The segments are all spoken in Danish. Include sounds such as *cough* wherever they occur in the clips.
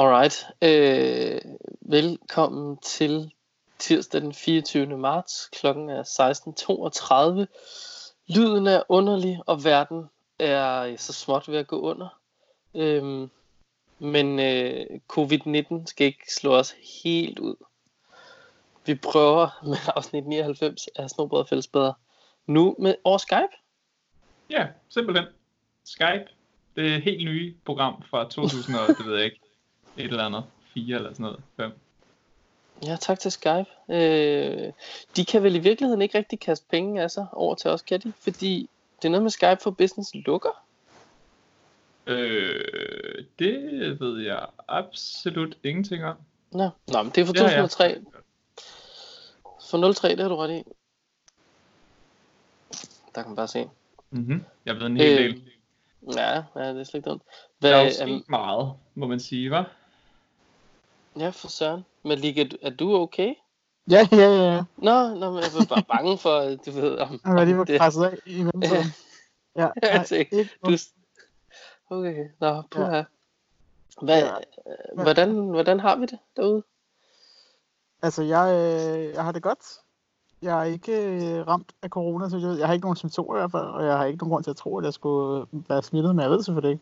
Alright. Øh, velkommen til tirsdag den 24. marts. Klokken er 16.32. Lyden er underlig, og verden er så småt ved at gå under. Øhm, men øh, covid-19 skal ikke slå os helt ud. Vi prøver *laughs* med afsnit 99 af Snobrød og Fællesbæder nu med over Skype. Ja, simpelthen. Skype. Det er et helt nye program fra 2000, og det ved jeg ikke, et eller andet, 4 eller sådan noget, 5. Ja, tak til Skype. Øh, de kan vel i virkeligheden ikke rigtig kaste penge af sig over til os, kan de? Fordi det er noget med Skype for Business lukker. Øh, det ved jeg absolut ingenting om. Nå, Nå men det er fra Det har jeg. 2003. For 03, det har du ret i. Der kan man bare se. Mm-hmm. Jeg ved en hel Øh, del. Ja, ja det er slet ikke dumt. Der er jo Hvad, sket um, meget, må man sige, hva'? Ja, for søren. Men Lige, er du okay? Ja, ja, ja. ja. Nå, nå men jeg var bare bange for, du ved, om, lige om var det. presset af i mellemtiden. *laughs* Ja, Jeg nej, tænkte, ikke Du... Okay, nå, puha. Hvad, Ja. øh, hvordan, hvordan har vi det derude? Altså, jeg, øh, jeg har det godt. Jeg er ikke øh, ramt af corona, så jeg, ved. jeg har ikke nogen symptomer i hvert fald, og jeg har ikke nogen grund til at tro, at jeg skulle være smittet, men jeg ved selvfølgelig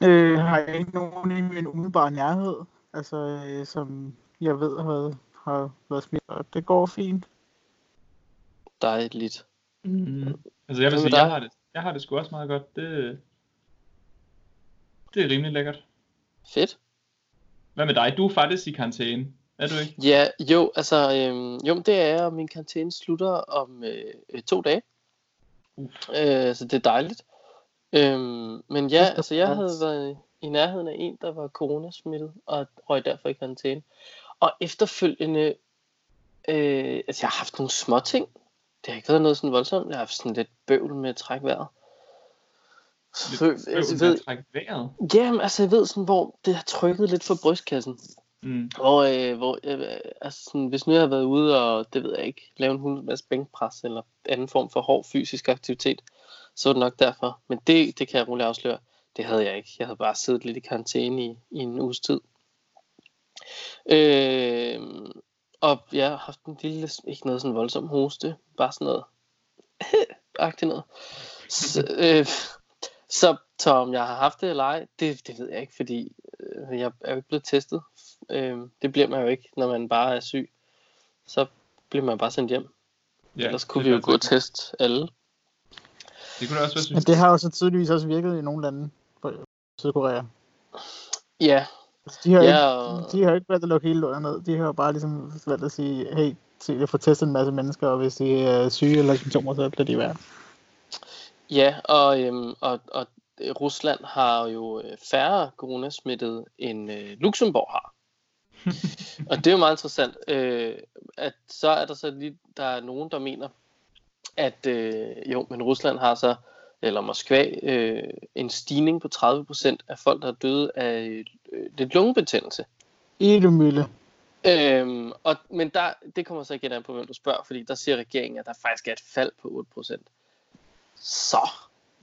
ikke. Øh, jeg har ikke nogen i min umiddelbare nærhed, altså, øh, som jeg ved har været, har været smittet, og det går fint. Dejligt. Mm. Altså jeg vil sige, jeg har, det, jeg har det sgu også meget godt. Det, det er rimelig lækkert. Fedt. Hvad med dig? Du er faktisk i karantæne. Er du ikke? Ja, jo, altså, øhm, jo, det er jeg, min karantæne slutter om øh, øh, to dage. Uf. Øh, så det er dejligt. Øhm, men ja, altså, jeg havde været i nærheden af en, der var coronasmittet, og røg derfor i karantæne. Og efterfølgende, øh, altså, jeg har haft nogle små ting. Det har ikke været noget sådan voldsomt. Jeg har haft sådan lidt bøvl med at trække vejret. Så, Lidt bøvl med ved, at trække vejret. jamen, altså, jeg ved sådan, hvor det har trykket lidt for brystkassen. Mm. Hvor, øh, hvor øh, altså sådan, hvis nu jeg har været ude og, det ved jeg ikke, lave en hund masse bænkpres eller anden form for hård fysisk aktivitet, så er det nok derfor. Men det, det kan jeg roligt afsløre, det havde jeg ikke. Jeg havde bare siddet lidt i karantæne i, i en uges tid. Øh, og jeg har haft en lille, ikke noget sådan voldsom hoste, bare sådan noget, *laughs* agtigt noget. Så, øh, så, så om jeg har haft det eller ej, det, det ved jeg ikke, fordi øh, jeg er jo ikke blevet testet. Øh, det bliver man jo ikke, når man bare er syg. Så bliver man bare sendt hjem. Ja, Ellers kunne vi jo gå og teste alle. Det kunne også være Men det har jo så tydeligvis også virket i nogle lande Sydkorea. Ja, Altså, de har, Ja, ikke, og- de har ikke valgt at lukke hele lortet ned. De har jo bare ligesom valgt at sige, hey, se, jeg får testet en masse mennesker, og hvis de er syge eller symptomer, så bliver de værd. ja og, øhm, og, og Rusland har jo øh, færre coronasmittede, end øh, Luxembourg har. *laughs* og det er jo meget interessant, øh, at så er der så lige, der er nogen, der mener, at øh, jo, men Rusland har så, eller Moskva, øh, en stigning på 30% af folk, der er døde af øh, lidt lungebetændelse. Edemølle. Øhm, og, men der, det kommer så igen an på, hvem du spørger, fordi der siger regeringen, at der faktisk er et fald på 8%. Så,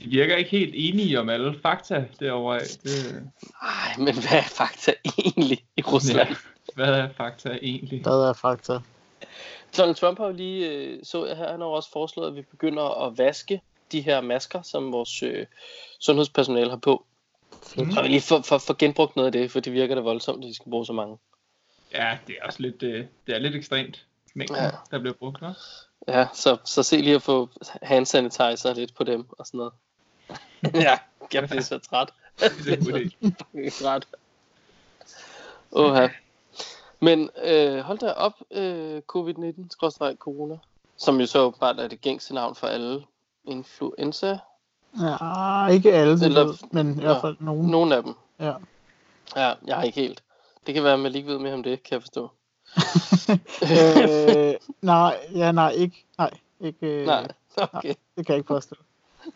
De virker ikke helt enige om alle fakta derovre. Det, ej, men hvad er fakta egentlig i Rusland? Ja. hvad er fakta egentlig? Hvad er fakta? Donald Trump har jo lige, øh, så jeg her, han har også foreslået, at vi begynder at vaske de her masker, som vores øh, sundhedspersonale har på. Mm. Så vi lige får for, for genbrugt noget af det, for det virker da voldsomt, at de skal bruge så mange. Ja, det er også lidt, øh, det er lidt ekstremt mængden, Ja. der bliver brugt. Hva? Ja, så, så se lige at få hand sanitizer lidt på dem og sådan noget. *laughs* ja, jeg bliver så træt. Det er en *laughs* træt. Oha. Men øh, hold da op, øh, covid-19-corona, som jo så bare er det gængse navn for alle influenza. Ja, ikke alle, Eller- Eller, men i ja. hvert fald nogen. Nogle af dem. Ja. Ja, jeg har ikke helt. Det kan være, at man lige ved mere om det, kan jeg forstå. *laughs* øh, nej, ja, nej, ikke. Nej, ikke. Øh, Nej, okay. Det kan jeg ikke påstå.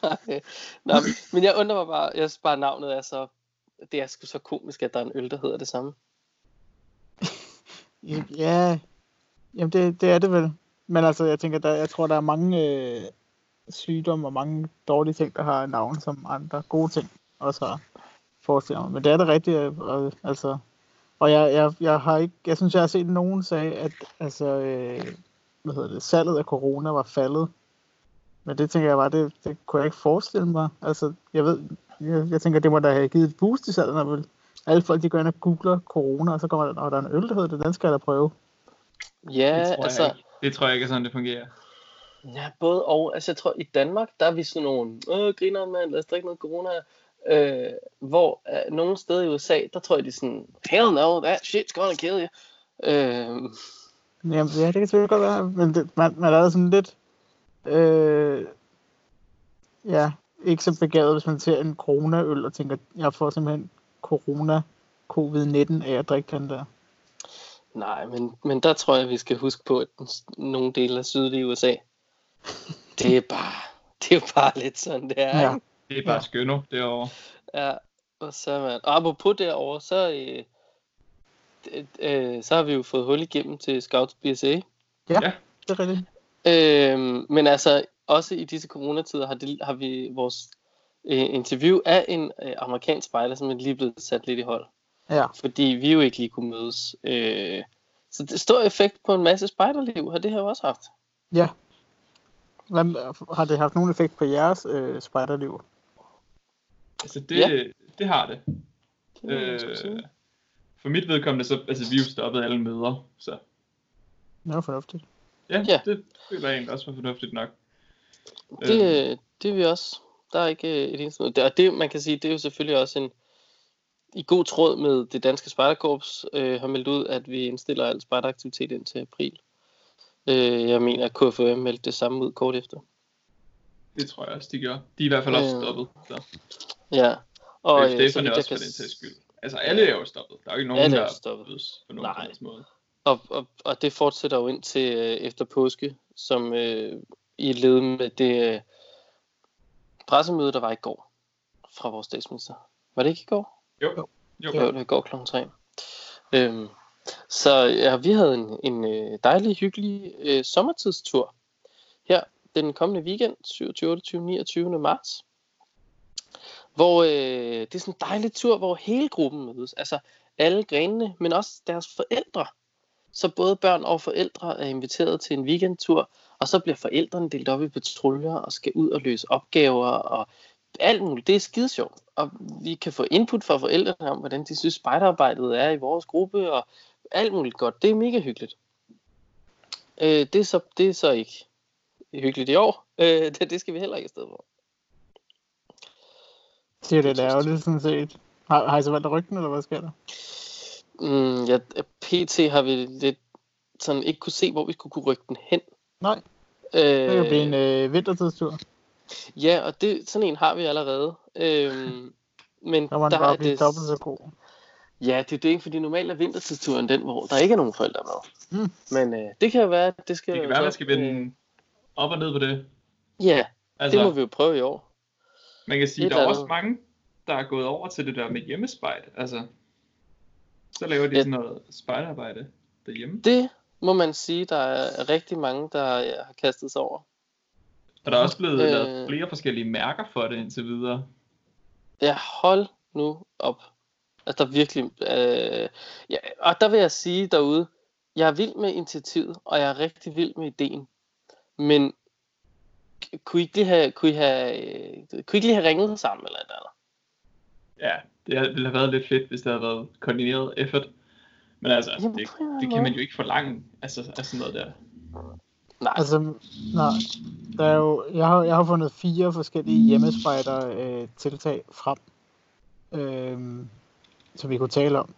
Nej. Nå, men jeg undrer mig bare, jeg synes bare navnet er så, det er sgu så komisk, at der er en øl, der hedder det samme. *laughs* Ja, jamen det, det er det vel. Men altså, jeg tænker, der, jeg tror, der er mange øh, sygdomme og mange dårlige ting, der har navn, som andre gode ting også har. forestiller mig. Men det er det rigtige, og, altså, og jeg, jeg, jeg har ikke, jeg synes, jeg har set nogen sige, at altså, øh, hvad hedder det, salget af corona var faldet. Men det tænker jeg bare, det, det kunne jeg ikke forestille mig. Altså, jeg ved, jeg, jeg tænker, det må da have givet et boost i salget, når vel alle folk, de går ind og googler corona, og så kommer der, og der er en øl, der hedder det, den skal jeg da prøve. Ja, det, tror altså, jeg ikke. det tror jeg ikke er sådan, det fungerer. Ja, både og. Altså, jeg tror, i Danmark, der er vi sådan nogle, åh, griner mand, lad os drikke noget corona. Øh, hvor øh, nogle steder i USA, der tror jeg, de er sådan, hell no, that shit's gonna kill you. Øh, Jamen, ja, det kan selvfølgelig godt være, men det, man, man er sådan lidt, øh, ja, ikke så begavet, hvis man ser en corona-øl og tænker, jeg får simpelthen corona covid-19 af at drikke den der. nej, men, men der tror jeg, vi skal huske på, at nogle dele af sydlige USA, det er bare, det er bare lidt sådan, det er, Ja. ikke? Det er bare Ja. ja. skønno derovre. Ja, og så man. Og apropos derovre, så, øh, øh, så har vi jo fået hul igennem til Scouts BSA. Det er rigtigt. Øh, men altså, også i disse coronatider har, det, har vi vores øh, interview af en øh, amerikansk spejder, som er lige blevet sat lidt i hold. Ja. Fordi vi jo ikke lige kunne mødes. Øh, så det stor effekt på en masse spejderliv har det her jo også haft. Hvad, har det haft nogen effekt på jeres øh, spejderliv? Altså, det, Ja. det har det. Det. Øh, for mit vedkommende, så, altså vi har jo stoppet alle møder, så Det var fornuftigt. ja, Ja. det føler jeg egentlig også var fornuftigt nok. Det, det er vi også. Der er ikke øh, et eneste noget. Og det, man kan sige, det er jo selvfølgelig også en i god tråd med det danske spejderkorps øh, har meldt ud, at vi indstiller al spejderaktivitet ind til april. Øh, jeg mener, at KFM meldte det samme ud kort efter. Det tror jeg også, de gør. De er i hvert fald også Øh, stoppet. Så. Ja. Og Og øh, så FDF'erne også kan for den sags skyld. Altså alle er jo stoppet. Der er jo ikke nogen, Alle er der jo stoppet. på nogen Nej. måde. Og, og, og det fortsætter jo ind til øh, efter påske, som øh, i led med det øh, pressemøde, der var i går fra vores statsminister. Var det ikke i går? Jo, Jo. jo. Jo, det var i går kl. 3. Øhm, så ja, vi havde en, en øh, dejlig, hyggelig øh, sommertidstur her den kommende weekend, 27, 28, 29. marts. Hvor øh, det er sådan en dejlig tur, hvor hele gruppen mødes. Altså alle grenene, men også deres forældre. Så både børn og forældre er inviteret til en weekendtur, og så bliver forældrene delt op i patruljer og skal ud og løse opgaver og alt muligt. Det er skide sjovt. Og vi kan få input fra forældrene om, hvordan de synes spejderarbejdet er i vores gruppe, og alt muligt godt. Det er mega hyggeligt. Øh, det, er så, det er så ikke hyggeligt i år. Øh, det, *laughs* det skal vi heller ikke afsted for. Det er det ærgerligt, sådan set. Har, har I så valgt at rykke den, eller hvad sker der? Mm, ja, PT har vi lidt sådan ikke kunne se, hvor vi skulle kunne rykke den hen. Nej, Øh, det kan blive en øh, vintertidstur. Ja, og det, sådan en har vi allerede. Øhm, men Der den der er det, dobbelt så god. Ja, det er det ikke, fordi normalt er vintertidsturen den, hvor der ikke er nogen forældre med. Mm. Men øh, det kan jo være, at det skal... Det kan være, så, man skal vende op og ned på det. Øh, ja, Altså, det må vi jo prøve i år. man kan sige, Et der er også andet. mange, der er gået over til det der med hjemmespejt. Altså, så laver de Ja. sådan noget spejderarbejde derhjemme. Det må man sige, der er rigtig mange, der ja, har kastet sig over. Og der er også blevet Øh. lavet flere forskellige mærker for det indtil videre. Ja, hold nu op. Altså, der er virkelig... Øh, ja, og der vil jeg sige derude, jeg er vild med initiativet, og jeg er rigtig vild med ideen. Men kunne I ikke lige have, kunne I have, øh, kunne I ikke lige have ringet sammen eller et eller andet? Ja, det ville have været lidt fedt, hvis det havde været koordineret effort. Men altså, Jamen, det, det kan man jo ikke forlange altså, af sådan noget der. Nej, Altså, nej. Der er jo, jeg, har, jeg har fundet fire forskellige hjemmespejder øh, tiltag frem, øh, som vi kunne tale om.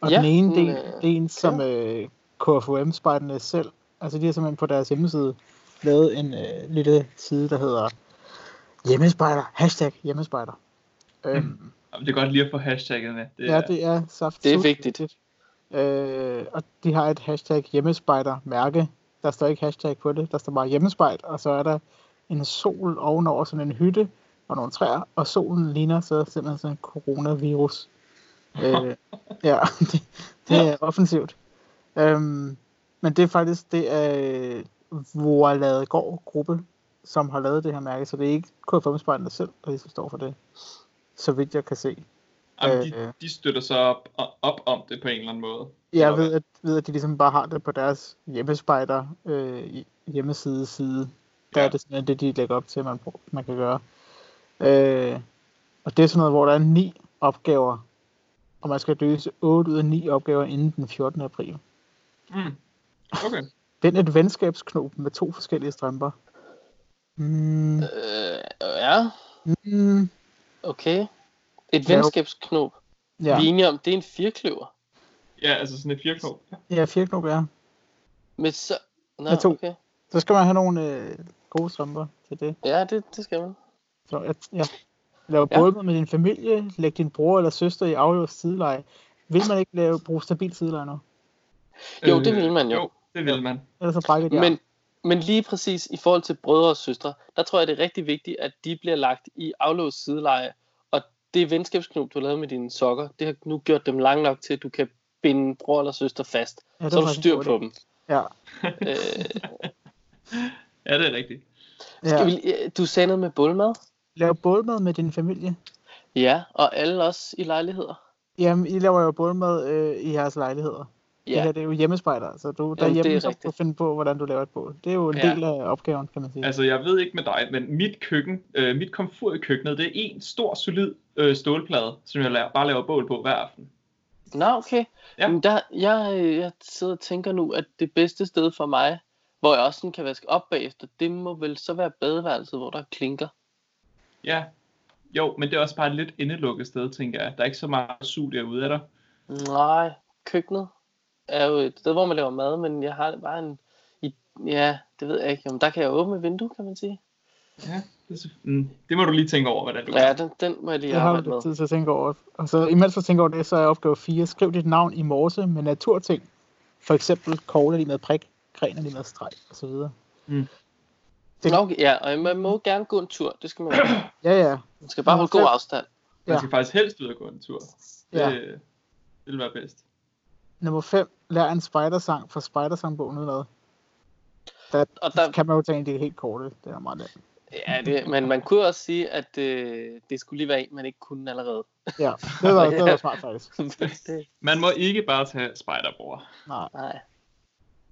Og Ja, den ene del, men, det øh, er en, som øh, KFUM-spejderne selv, altså de har simpelthen på deres hjemmeside lavet en øh, lille side, der hedder hjemmespejder, hashtag hjemmespejder. Øhm, Jamen, det er godt lige at få hashtagget med. Det, Ja, er, det er saft. Det er vigtigt. Øh, og de har et hashtag hjemmespejder mærke. Der står ikke hashtag på det, der står bare hjemmespejt, og så er der en sol ovenover sådan en hytte og nogle træer, og solen ligner så simpelthen sådan en coronavirus. Øh, ja, *laughs* det, det er offensivt. Øhm, men det er faktisk, det er Vorlade Gård gruppe, som har lavet det her mærke, så det er ikke KFM-spejderne selv, der ligesom står for det, så vidt jeg kan se. Jamen, de, Øh. de støtter så op, op om det på en eller anden måde. Jeg ved at, ved, at de ligesom bare har det på deres hjemmespejder øh, hjemmeside side. Der Ja. er det sådan, det de lægger op til, man, man kan gøre. Øh, og det er sådan noget, hvor der er ni opgaver, og man skal løse 8 ud af 9 opgaver inden den 14. april. Mm. Okay. *laughs* Den er et venskabsknob med to forskellige strømper. Mm, Øh, ja, mm, okay. Et Ja, venskabsknop. ja. Vi er enige om, det er en firkløver. Ja, altså sådan et firknop. ja, knop, ja. Med så... Nå, Med to. okay. Så skal man have nogle øh, gode strømper til det. Ja, det, det skal man. Så jeg, ja. Lave Ja. bådmad med din familie, læg din bror eller søster i afløst sideleje. Vil man ikke lave, bruge stabil sideleje nu? Jo, det vil man jo. Øh, Jo, det vil man. Ellers så brækker de arm. Men, men lige præcis i forhold til brødre og søstre, der tror jeg, det er rigtig vigtigt, at de bliver lagt i aflåst sideleje. Og det venskabsknop, du har lavet med dine sokker, det har nu gjort dem lange nok til, at du kan binde bror eller søster fast. ja, Så du styr på dem. Ja. Øh, *laughs* Ja, det er rigtigt. skal ja. vi, øh, du sagde noget med bålmad? Lav bådmad med din familie. Ja, og alle også i lejligheder. Jamen, I laver jo bådmad øh, i jeres lejligheder. Det Ja, her det er jo hjemmespejder, så du Jamen, det er derhjemme så kan finde på, hvordan du laver et bål. Det er jo en Ja. del af opgaven, kan man sige. Altså, jeg ved ikke med dig, men mit køkken, øh, mit komfur i køkkenet, det er en stor, solid øh, stålplade, som jeg laver, bare laver bål på hver aften. Nå, okay. Ja. Men der, jeg, øh, jeg sidder og tænker nu, at det bedste sted for mig, hvor jeg også sådan kan vaske op bagefter, det må vel så være badeværelset, hvor der er klinker. Ja, jo, men det er også bare et lidt indelukket sted, tænker jeg. Der er ikke så meget sug derude af dig. Nej, køkkenet er jo et sted, hvor man laver mad, men jeg har bare en... I, ja, det ved jeg ikke. Jamen, der kan jeg åbne et vindue, kan man sige. Ja, det, er så, mm, det må du lige tænke over, hvordan du Ja, den, den må jeg lige Det har arbejde du med. lidt tid til at tænke over. Og så imens du tænker over det, så er opgave 4. Skriv dit navn i morse med naturting. For eksempel kogle lige med prik, gren lige med streg, og så videre. Mm. Det- Okay, ja, og man må gerne gå en tur. Det skal man. *clears throat* Ja, ja. Man skal bare Nå, holde god afstand. Man Ja. skal faktisk helst ud og gå en tur. Det, Ja. det vil være bedst. Nummer 5. Lær en spejdersang fra spejdersangbogen udenad. Der, Og der, kan man jo tage en del helt korte. Det er meget nemt. ja, det, men man kunne også sige, at øh, det skulle lige være en, man ikke kunne allerede. Ja, det var, det var smart *laughs* faktisk. Man må ikke bare tage spejderbror. Nej. nej.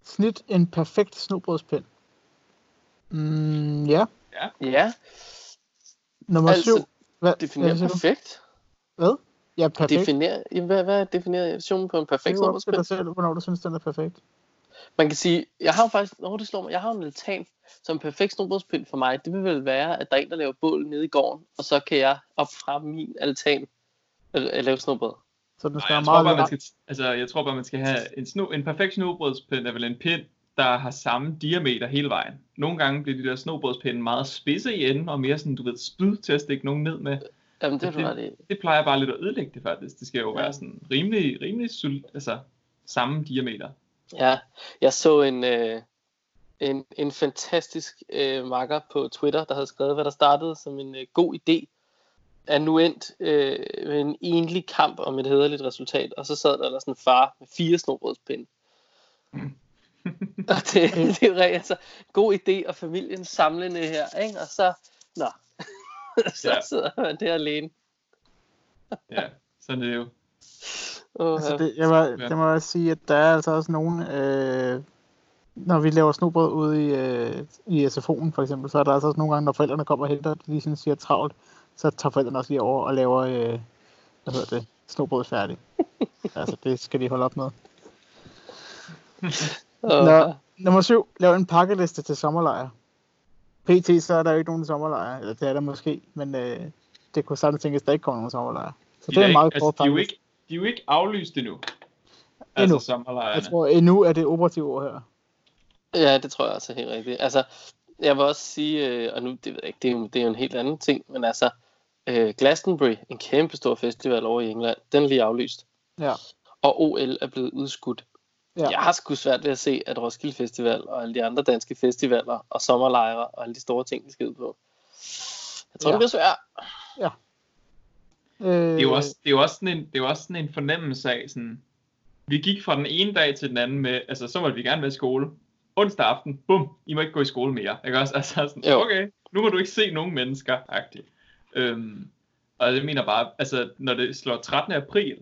Snit en perfekt snobrødspind. Mm, ja. Ja, Nummer Altså, 7. Hvad, definere hvad perfekt. Ja, perfekt. Definere, ja, hvad, hvad er definitionen på en Det perfekt er jo dig selv, hvornår du synes, den er perfekt. Man kan sige, jeg har jo faktisk, når det slår mig, jeg har en altan, som en perfekt snowboardspind for mig, det vil vel være, at der er en, der laver bål nede i gården, og så kan jeg op fra min altan lave snowboard. Så den Nej, skal jeg, være tror meget bare, man skal, altså, jeg tror bare, man skal have en, sno, en perfekt snobrødspind er vel en pind, der har samme diameter hele vejen. Nogle gange bliver de der snobrødspinde meget spidse i enden, og mere sådan, du ved, spyd til at stikke nogen ned med. Jamen, det Det- i. Det plejer bare lidt at ødelægge det faktisk. Det skal jo Ja. være sådan rimelig, rimelig sult, altså samme diameter. Ja, jeg så en, øh, en, en fantastisk øh, makker på Twitter, der havde skrevet, hvad der startede som en øh, god idé, er nu endt øh, med en enlig kamp om et hederligt resultat, og så sad der, der sådan en far med fire snobrødspinde. *laughs* og det, det er jo rigtig, altså, god idé, og familien samlende her, ikke? Og så, nå, *laughs* så Ja. sidder man der alene. *laughs* Ja, sådan er det jo. Altså, det, jeg, må, Ja. jeg må også sige, at der er altså også nogen, øh, når vi laver snobrød ude i, øh, i SFO'en for eksempel, så er der altså også nogle gange, når forældrene kommer og henter, de lige sådan siger travlt, så tager forældrene også lige over og laver, øh, hvad hedder det, snobrød færdigt. altså, det skal de holde op med. Oh, Nå, nummer syv, lav en pakkeliste til sommerlejr. PT, så er der jo ikke nogen sommerlejr, eller det er der måske, men øh, det kunne sagtens tænkes, at der ikke kommer nogen sommerlejr. Så De det er en ikke, meget altså, kort de, er jo ikke, de er jo ikke aflyst endnu. Endnu. Altså sommerlejrene. Jeg tror, endnu er det operative ord her. Ja, det tror jeg også er helt rigtigt. Altså, jeg vil også sige, øh, og nu, det ved jeg ikke, det er, jo, det er jo en helt anden ting, men altså, øh, Glastonbury, en kæmpe stor festival over i England, den er lige aflyst. Ja. Og OL er blevet udskudt. Ja. Ja. Jeg har sgu svært ved at se, at Roskilde Festival og alle de andre danske festivaler og sommerlejre og alle de store ting, de skal ud på. Jeg tror, Ja. ja. det bliver svært. Øh, det er jo også, det er jo også, sådan, en, det er jo også sådan en fornemmelse af, sådan, vi gik fra den ene dag til den anden med, altså så måtte vi gerne være i skole. Onsdag aften, bum, I må ikke gå i skole mere. Ikke også? *laughs* Altså sådan, Jo. okay, nu må du ikke se nogen mennesker, agtigt. Øhm, Og jeg mener bare, altså når det slår 13. april,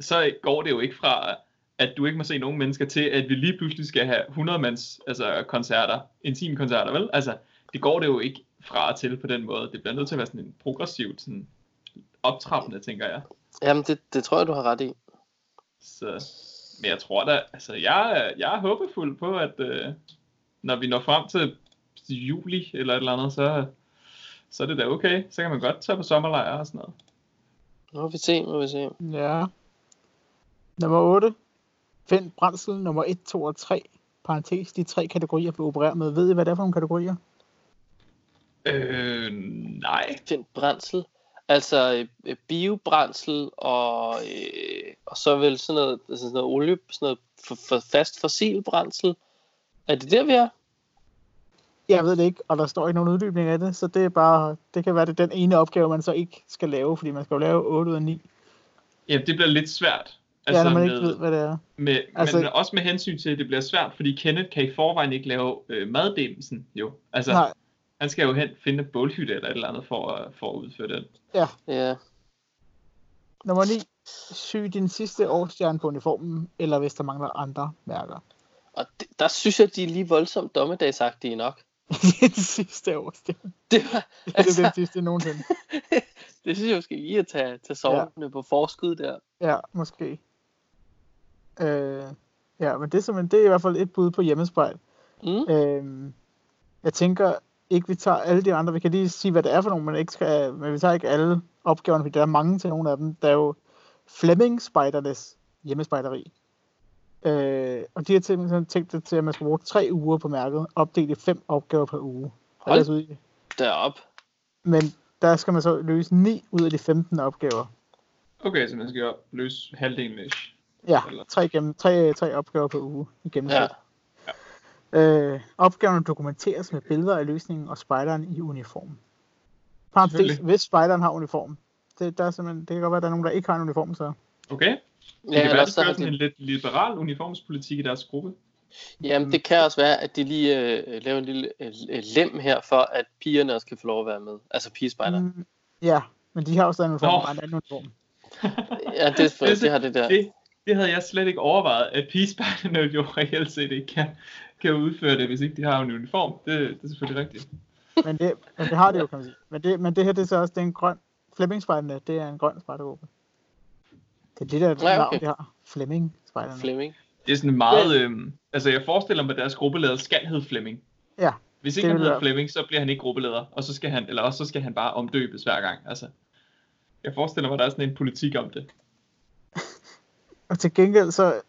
så går det jo ikke fra, at du ikke må se nogen mennesker til, at vi lige pludselig skal have 100 mands altså, koncerter, intime koncerter, vel? Altså, det går det jo ikke fra og til på den måde. Det bliver nødt til at være sådan en progressivt sådan optrappende, tænker jeg. Jamen, det, det tror jeg, du har ret i. Så, men jeg tror da, altså jeg, er- jeg er håbefuld på, at øh, når vi når frem til juli eller et eller andet, så, så er det da okay. Så kan man godt tage på sommerlejr og sådan noget. Nu må vi se, må vi se. Ja. Nummer 8. Find brændsel nummer 1, 2 og 3. Parentes, de tre kategorier blev opereret med. Ved I, hvad det er for nogle kategorier? Øh, nej. Find brændsel. Altså øh, øh, biobrændsel og, øh, og så vel sådan noget, altså sådan noget olie, sådan noget for, for fast fossil brændsel. Er det der, vi er? Jeg ved det ikke, og der står ikke nogen uddybning af det, så det er bare, det kan være, det er den ene opgave, man så ikke skal lave, fordi man skal jo lave 8 ud af 9. Ja, det bliver lidt svært. Altså, ja, når man med, ikke ved, hvad det er. med, altså- men også med hensyn til, at det bliver svært, fordi Kenneth kan i forvejen ikke lave øh, maddelen, jo. Altså, Nej, han skal jo hen finde en bålhytte eller et eller andet for, at- for at udføre den. Ja. nummer 9. Sy din sidste årsstjerne på uniformen, eller hvis der mangler andre mærker. Og det, der synes jeg, de er lige voldsomt dommedagsagtige nok. *laughs* den sidste årsstjerne. Det, var, *laughs* Det er altså, den sidste nogensinde. *laughs* det synes jeg måske lige at tage, tage sovende ja. på forskud der. Ja, måske. Øh, ja, men det er, simpelthen, det er i hvert fald et bud på hjemmespejl. Mm. Øhm, jeg tænker ikke, vi tager alle de andre. Vi kan lige sige, hvad det er for nogle, men, ikke skal, men vi tager ikke alle opgaverne, fordi der er mange til nogle af dem. Der er jo Flemming Spejdernes hjemmespejderi. Øh, og de har simpelthen tænkt det til, at man skal bruge tre uger på mærket, opdelt i fem opgaver per uge. Hold Altså, Derop. Men der skal man så løse 9 ud af de 15 opgaver. Okay, så man skal jo løse halvdelen ish. Ja, Eller- tre, gennem, tre, tre opgaver per uge i gennemsnit. Ja. Øh, opgaverne dokumenteres med billeder af løsningen og spejderen i uniform. Selvfølgelig. hvis spejderen har uniform. Det, der er simpelthen, det kan godt være, at der er nogen, der ikke har en uniform, så. Okay? Det Ja, kan være, de har sådan en lidt liberal uniformspolitik i deres gruppe. jamen, det kan også være, at de lige øh, laver en lille øh, lem her, for at pigerne også kan få lov at være med. Altså pigespejder. Mm. Ja, men de har stadig en uniform, og en anden uniform. Ja, det, er for, *laughs* Det så- det har det der. Det, det havde jeg slet ikke overvejet, at pigespejderne jo *laughs* reelt set ikke kan, kan udføre det, hvis ikke de har en uniform. Det, det er selvfølgelig rigtigt. Men det, men det har de jo, kan man sige. Men det, men det her, det er så også det er en grøn, Flemming-spejderne, det er en grøn spejdergruppe. Det er det der Ja, navn, okay. de har. Flemming. Det er sådan meget... Øhm, altså, jeg forestiller mig, at deres gruppeleder skal hedde Flemming. Ja, Hvis ikke det han hedder være- Flemming, så bliver han ikke gruppeleder, og så skal han, eller også så skal han bare omdøbes hver gang. Altså, jeg forestiller mig, at der er sådan en politik om det. Og til gengæld så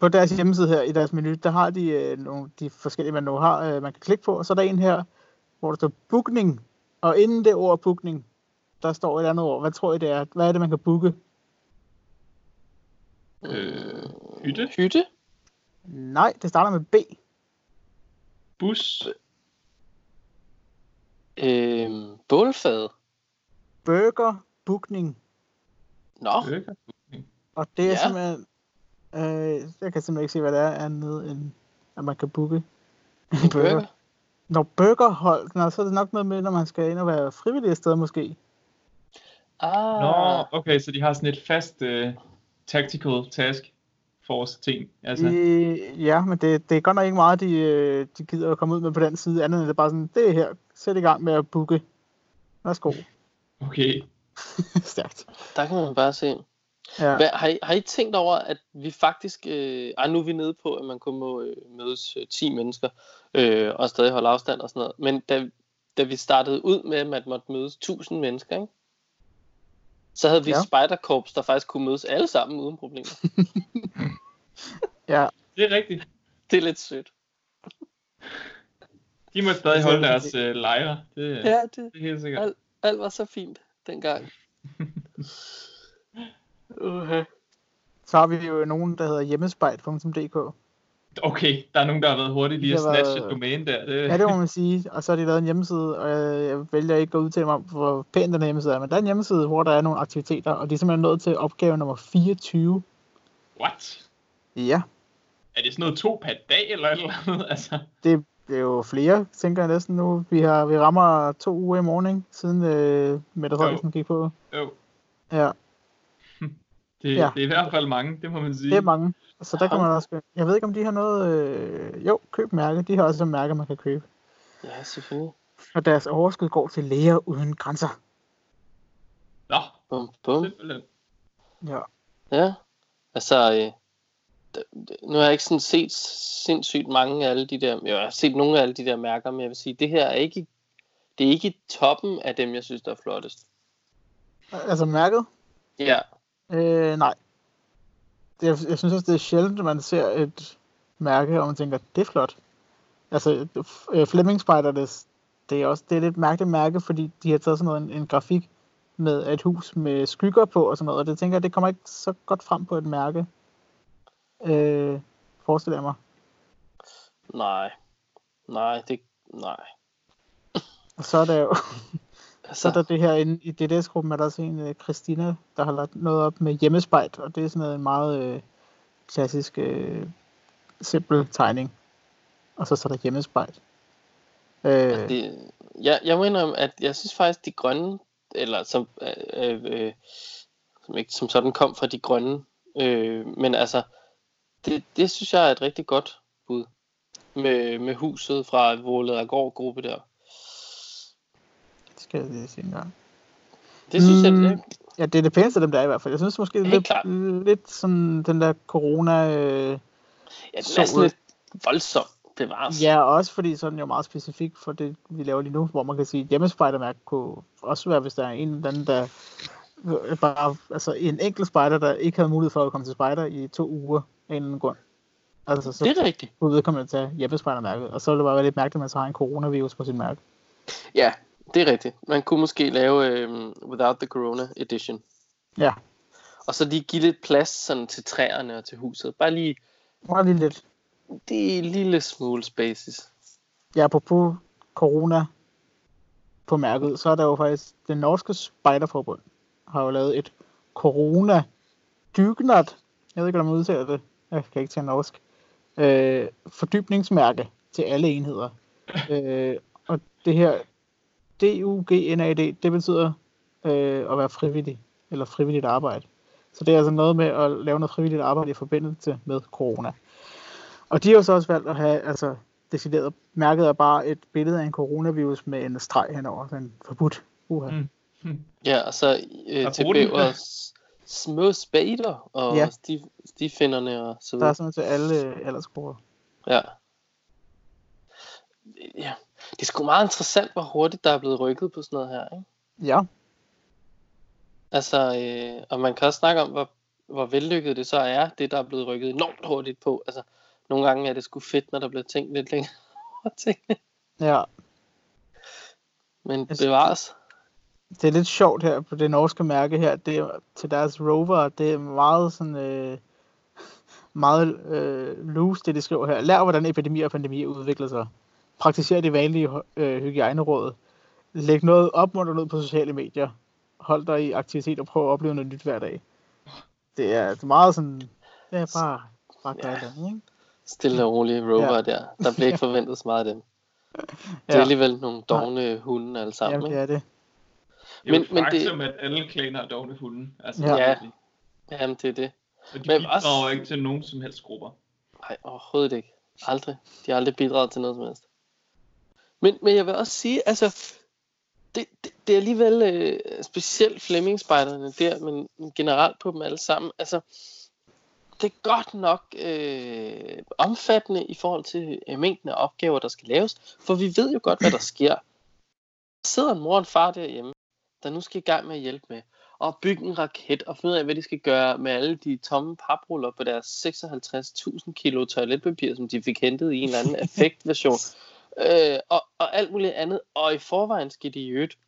på deres hjemmeside her i deres menu, der har de øh, nogle de forskellige man nu har, øh, man kan klikke på, og så er der en her, hvor der står bookning, og inden det ord bookning, der står et andet ord. Hvad tror I det er? Hvad er det, man kan booke? Øh, hytte? Hytte? Nej, det starter med B. Bus? Øhm, bålfad? Burger bookning. Nå, Burger? Og det er Ja. simpelthen, øh, jeg kan simpelthen ikke se, hvad det er andet end, at man kan booke en *laughs* burger. Når burgerhold, nå, så er det nok noget med, når man skal ind og være frivillig et sted måske. Ah, Nå, okay, så de har sådan et fast uh, tactical task force ting. Altså, Øh, ja, men det, det er godt nok ikke meget, de, øh, de gider at komme ud med på den side, andet end det er bare sådan, det er her, sæt i gang med at booke. Værsgo. okay. *laughs* Stærkt. der kan man bare se. Ja. Hvad, har, I, har I tænkt over, at vi faktisk... Øh, ej, nu er vi nede på, at man kun må øh, mødes øh, 10 mennesker, øh, og stadig holde afstand og sådan noget. Men da, da vi startede ud med, at man måtte mødes 1000 mennesker, ikke? så havde vi Ja. Spider-Corps, der faktisk kunne mødes alle sammen uden problemer. *laughs* ja, Det er rigtigt. Det er lidt sødt. De må stadig holde deres uh, lejre. Det, ja. Ja, det, det er helt sikkert. alt, alt var så fint dengang. *laughs* Uh-huh. så har vi jo nogen, der hedder hjemmespejt.dk. Okay, der er nogen, der har været hurtige lige at snatche et domæne der. Det, Ja, det må man sige. Og så har de lavet en hjemmeside, og jeg, jeg vælger ikke at udtale mig om, hvor pæn den hjemmeside er, men der er en hjemmeside, hvor der er nogle aktiviteter, og de er simpelthen nået til opgave nummer 24. What? Ja, Er det sådan noget to per dag eller et eller andet? *laughs* Altså, det det er jo flere, tænker jeg næsten nu. Vi har vi rammer to uger i morgen, siden øh, Mette Frederiksen gik på. Jo, Ja, *laughs* det, Ja. ja. det er i hvert fald mange, det må man sige. det er mange. Så der kan man også... Jeg ved ikke, om de har noget... Øh, jo, køb mærke. De har også et mærke, man kan købe. Ja, selvfølgelig. Og deres overskud går til læger uden grænser. Nå, Bum, bum. simpelthen. Ja. Ja, altså, øh, nu har jeg ikke sådan set sindssygt mange af alle de der, jeg har set nogle af alle de der mærker, men jeg vil sige, det her er ikke, det er ikke toppen af dem, jeg synes, der er flottest. Altså mærket? Ja, Øh, nej. Det, jeg, jeg synes også, det er sjældent, at man ser et mærke, og man tænker, det er flot. Altså, øh, Fleming Spider, det, det er også det er lidt mærkeligt mærke, fordi de har taget sådan noget, en, en grafik med et hus med skygger på og sådan noget, og det tænker jeg, det kommer ikke så godt frem på et mærke. Øh, forestiller jeg mig. nej, nej, det, nej. Og så er der jo *laughs* så er der det her inde i DDS-gruppen, er der også en, øh, Christina, der har lagt noget op med hjemmespejt, og det er sådan noget en meget øh, klassisk, øh, simpel tegning. Og så står der hjemmespejt. Øh, det, jeg, jeg må indrømme, at jeg synes faktisk, de grønne, eller som, øh, øh, øh, som ikke som sådan kom fra de grønne, øh, men altså, det, det synes jeg er et rigtig godt bud. Med, med huset fra og gruppe der. det skal jeg lige se en gang. Det synes Mm, jeg, det, Ja, det er det pæneste af dem, der er i hvert fald. Jeg synes måske lidt, klart. lidt sådan den der corona... Øh, ja, den er så sådan lidt voldsom bevares. ja, også fordi sådan jo meget specifik for det, vi laver lige nu, hvor man kan sige, at hjemmespejdermærke kunne også være, hvis der er en eller anden, der bare, altså en enkelt spejder, der ikke havde mulighed for at komme til spejder i to uger en eller anden grund. Altså, så Det er rigtigt. kunne vedkommende tage hjemmespejdermærket, og så ville det bare være lidt mærkeligt, at man så har en coronavirus på sin mærke. Ja, det er rigtigt. Man kunne måske lave øh, Without the Corona Edition. Ja, Og så lige give lidt plads sådan til træerne og til huset. Bare lige bare lige lidt. det er en lille smule spaces. Ja, apropos corona på mærket, så er der jo faktisk, det norske spejderforbund har jo lavet et corona dygnat, jeg ved ikke, hvordan man udtaler det, jeg kan ikke tage norsk, øh, fordybningsmærke til alle enheder. *laughs* øh, og det her DUGNAD, det betyder øh, at være frivillig, eller frivilligt arbejde. Så det er altså noget med at lave noget frivilligt arbejde i forbindelse med corona. Og de har jo så også valgt at have, altså decideret, mærket er bare et billede af en coronavirus med en streg henover, sådan forbudt. Uha. Mm. Ja, og så øh, Og til den. bævers små spader og Ja. stiv, stivfinderne og så Der er videre. sådan til alle øh, aldersgrupper. Ja. ja. Det er sgu meget interessant, hvor hurtigt der er blevet rykket på sådan noget her. Ikke? Ja, Altså, øh, og man kan også snakke om, hvor, hvor vellykket det så er, det der er blevet rykket enormt hurtigt på. Altså, nogle gange er det sgu fedt, når der bliver tænkt lidt længere *laughs* over tingene. ja. Men bevares. Det er lidt sjovt her på det norske mærke her. Det er til deres rover. Det er meget sådan... Øh, meget øh, loose, det de skriver her. Lær, hvordan epidemier og pandemier udvikler sig. Praktiser de vanlige øh, hygiejneråd. Læg noget opmuntret ud på sociale medier. Hold dig i aktivitet og prøv at opleve noget nyt hver dag. Det er, det er meget sådan... Det er bare... Bare Ja. ja. det, ikke? Stille og rolige rover Ja. der. Der bliver ikke *laughs* forventet så meget af dem. Det er Ja. alligevel nogle dogne hunde alle sammen. Jamen, det er det. Det er jo Men- men det- faktum, at alle klaner er dogne hunde. Altså, Ja. Ja. Jamen, det er det. Og de Men bidrager også- ikke til nogen som helst grupper. Nej, overhovedet ikke. Aldrig. De har aldrig bidraget til noget som helst. Men, men jeg vil også sige, altså, det, det, det er alligevel øh, specielt Flemming-spejderne der, men men generelt på dem alle sammen. Altså, det er godt nok øh, omfattende i forhold til øh, mængden af opgaver, der skal laves, for vi ved jo godt, hvad der sker. Der sidder en mor og en far derhjemme, der nu skal i gang med at hjælpe med at bygge en raket og finde ud af, hvad de skal gøre med alle de tomme papruller på deres 56.000 kilo toiletpapir, som de fik hentet i en eller anden *laughs* effektversion. Øh, og, og alt muligt andet. Og i forvejen skal de i øvrigt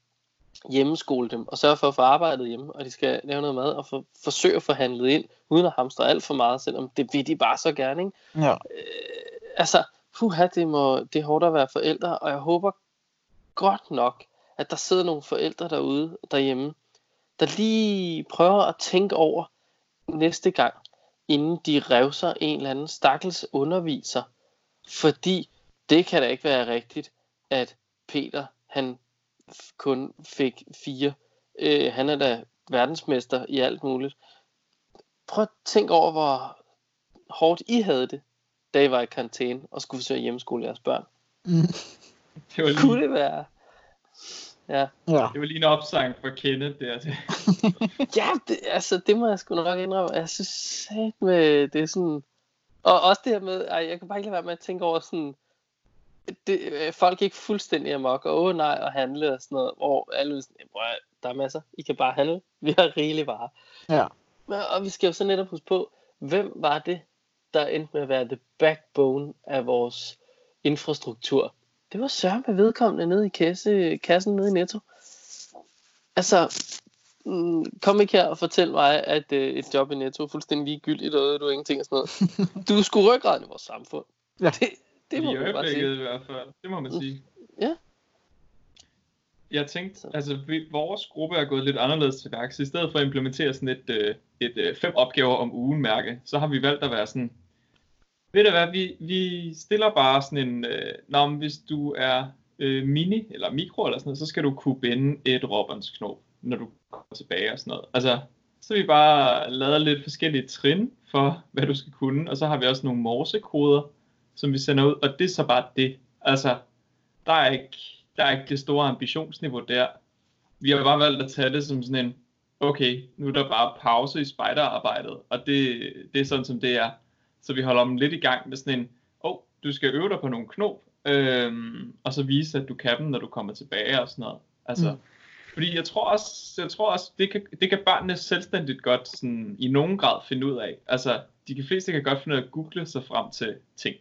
hjemmeskole dem og sørge for at få arbejdet hjemme, og de skal lave noget mad og for, forsøge at få handlet ind, uden at hamstre alt for meget, selvom det vil de bare så gerne. Ikke? Ja. altså, puha, det, må, det er hårdt at være forældre, og jeg håber godt nok, at der sidder nogle forældre derude, derhjemme, der lige prøver at tænke over næste gang, inden de revser en eller anden stakkels underviser, fordi det kan da ikke være rigtigt, at Peter, han kun fik fire. Øh, han er da verdensmester i alt muligt. Prøv at tænke over, hvor hårdt I havde det, da I var i karantæne og skulle forsøge at hjemmeskole jeres børn. Mm. Det var lige, Kunne det være? Ja, Ja. det var lige en opsang for Kenneth der til. *laughs* ja det, altså, det må jeg sgu nok indrømme. Jeg synes sat med, det er sådan... Og også det her med, ej, jeg kan bare ikke lade være med at tænke over sådan, det, øh, folk gik fuldstændig amok, og åh nej, og handle og sådan noget, hvor alle er sådan, "Prøv at- der er masser, I kan bare handle, vi har rigeligt varer. Ja. Men- Og vi skal jo så netop huske på, hvem var det, der endte med at være the backbone af vores infrastruktur? Det var Søren med vedkommende nede i kasse, kassen nede i Netto. Altså, mm, kom ikke her og fortæl mig, at øh, et job i Netto er fuldstændig ligegyldigt, og du er ingenting og sådan noget. *laughs* Du er sgu ryggraden i vores samfund. Ja. Det, det må I man bare sige. i hvert fald. Det må man Mm. sige. Ja. Jeg tænkte, Så. altså vi, vores gruppe er gået lidt anderledes til værks. I stedet for at implementere sådan et, øh, et øh, fem opgaver om ugen mærke, så har vi valgt at være sådan, ved du hvad, vi, vi stiller bare sådan en, øh, Nå, hvis du er øh, mini eller mikro eller sådan noget, så skal du kunne binde et råbåndsknop, når du kommer tilbage og sådan noget. Altså, så vi bare lavet lidt forskellige trin for, hvad du skal kunne, og så har vi også nogle morsekoder, som vi sender ud, og det er så bare det. Altså, der er ikke, der er ikke det store ambitionsniveau der. Vi har bare valgt at tage det som sådan en, okay, nu er der bare pause i spejderarbejdet, og det, det er sådan som det er. Så vi holder dem lidt i gang med sådan en, åh, oh, du skal øve dig på nogle knop, øhm, og så vise, at du kan dem, når du kommer tilbage og sådan noget. Altså, Mm. Fordi jeg tror også, jeg tror også det, kan, det kan børnene selvstændigt godt sådan, i nogen grad finde ud af. Altså, de kan fleste kan godt finde ud af at google sig frem til ting.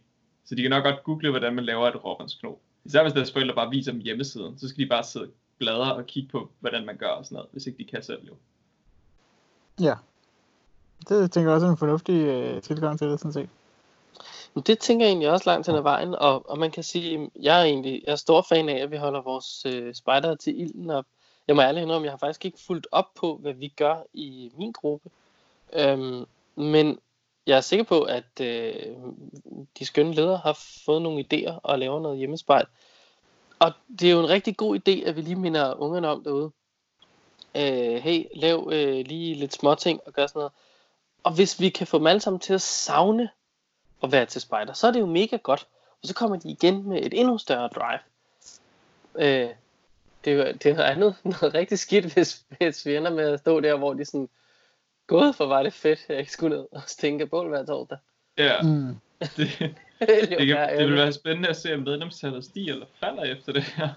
Så de kan nok godt google, hvordan man laver et råbåndsknop. Især hvis deres forældre bare viser dem hjemmesiden, så skal de bare sidde bladre og kigge på, hvordan man gør og sådan noget, hvis ikke de kan selv jo. Ja. Det tænker jeg også er en fornuftig øh, tilgang til det, sådan set. Men det tænker jeg egentlig også langt hen ad vejen, og, og man kan sige, jeg er egentlig jeg er stor fan af, at vi holder vores øh, spejdere til ilden, og jeg må ærligt indrømme, jeg har faktisk ikke fulgt op på, hvad vi gør i min gruppe. Øhm, men jeg er sikker på, at øh, de skønne ledere har fået nogle idéer og laver noget hjemmespejl. Og det er jo en rigtig god idé, at vi lige minder ungerne om derude. Øh, hey, lav øh, lige lidt småting og gør sådan noget. Og hvis vi kan få dem alle sammen til at savne at være til spejder, så er det jo mega godt. Og så kommer de igen med et endnu større drive. Øh, det, er jo, det er noget andet, *laughs* noget rigtig skidt, hvis, hvis vi ender med at stå der, hvor de sådan, gået for var det fedt, jeg ikke skulle ned og stænke bål hver torsdag. Ja, Mm. *laughs* det, *laughs* det, det, kan, det vil være spændende at se, om medlemstallet stiger eller falder efter det her.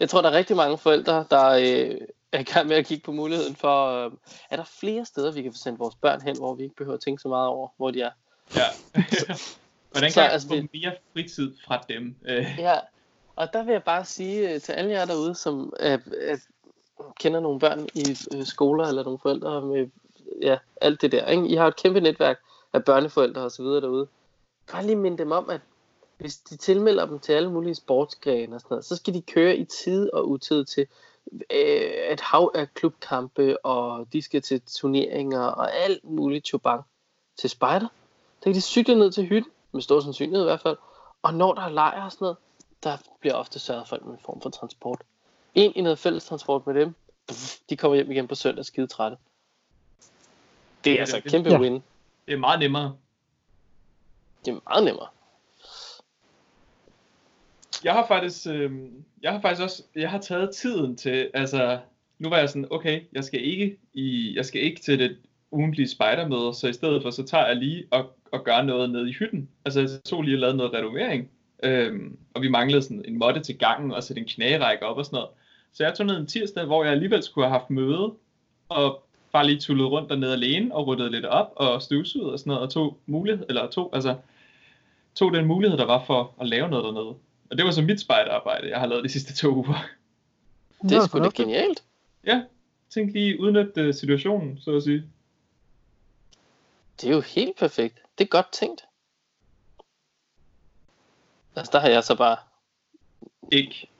Jeg tror, der er rigtig mange forældre, der øh, er i gang med at kigge på muligheden for, øh, er der flere steder, vi kan få sendt vores børn hen, hvor vi ikke behøver at tænke så meget over, hvor de er. Ja. *laughs* Hvordan Så, kan jeg altså, få vi- mere fritid fra dem? Øh, Ja, og der vil jeg bare sige øh, til alle jer derude, som øh, øh, kender nogle børn i øh, skoler eller nogle forældre med ja, alt det der. Ikke? I har et kæmpe netværk af børneforældre og så videre derude. Bare lige minde dem om, at hvis de tilmelder dem til alle mulige sportsgrene og sådan noget, så skal de køre i tid og utid til øh, et hav af klubkampe, og de skal til turneringer og alt muligt chubang til spejder. Så kan de cykle ned til hytten, med stor sandsynlighed i hvert fald, og når der er lejr og sådan noget, der bliver ofte sørget for en form for transport. En i noget fælles transport med dem, de kommer hjem igen på søndag skide trætte. Det er altså er kæmpe Ja. win. det er meget nemmere. Det er meget nemmere. Jeg har faktisk, øh, jeg har faktisk også, jeg har taget tiden til, altså, nu var jeg sådan, okay, jeg skal ikke i, jeg skal ikke til det ugentlige spejdermøde, så i stedet for, så tager jeg lige og, og gør noget nede i hytten. Altså, jeg tog lige og lavede noget renovering, øh, og vi manglede sådan en måtte til gangen, og sætte en knærække op og sådan noget. Så jeg tog ned en tirsdag, hvor jeg alligevel skulle have haft møde, og bare lige tullede rundt dernede alene, og ryddede lidt op, og støvsugede og sådan noget, og tog mulighed, eller tog, altså, tog den mulighed, der var for at lave noget dernede. Og det var så mit spejderarbejde, jeg har lavet de sidste to uger. Det er sgu da genialt. Ja, tænk lige udnytte øh, situationen, så at sige. Det er jo helt perfekt. Det er godt tænkt. Altså, der har jeg så bare... Ikke.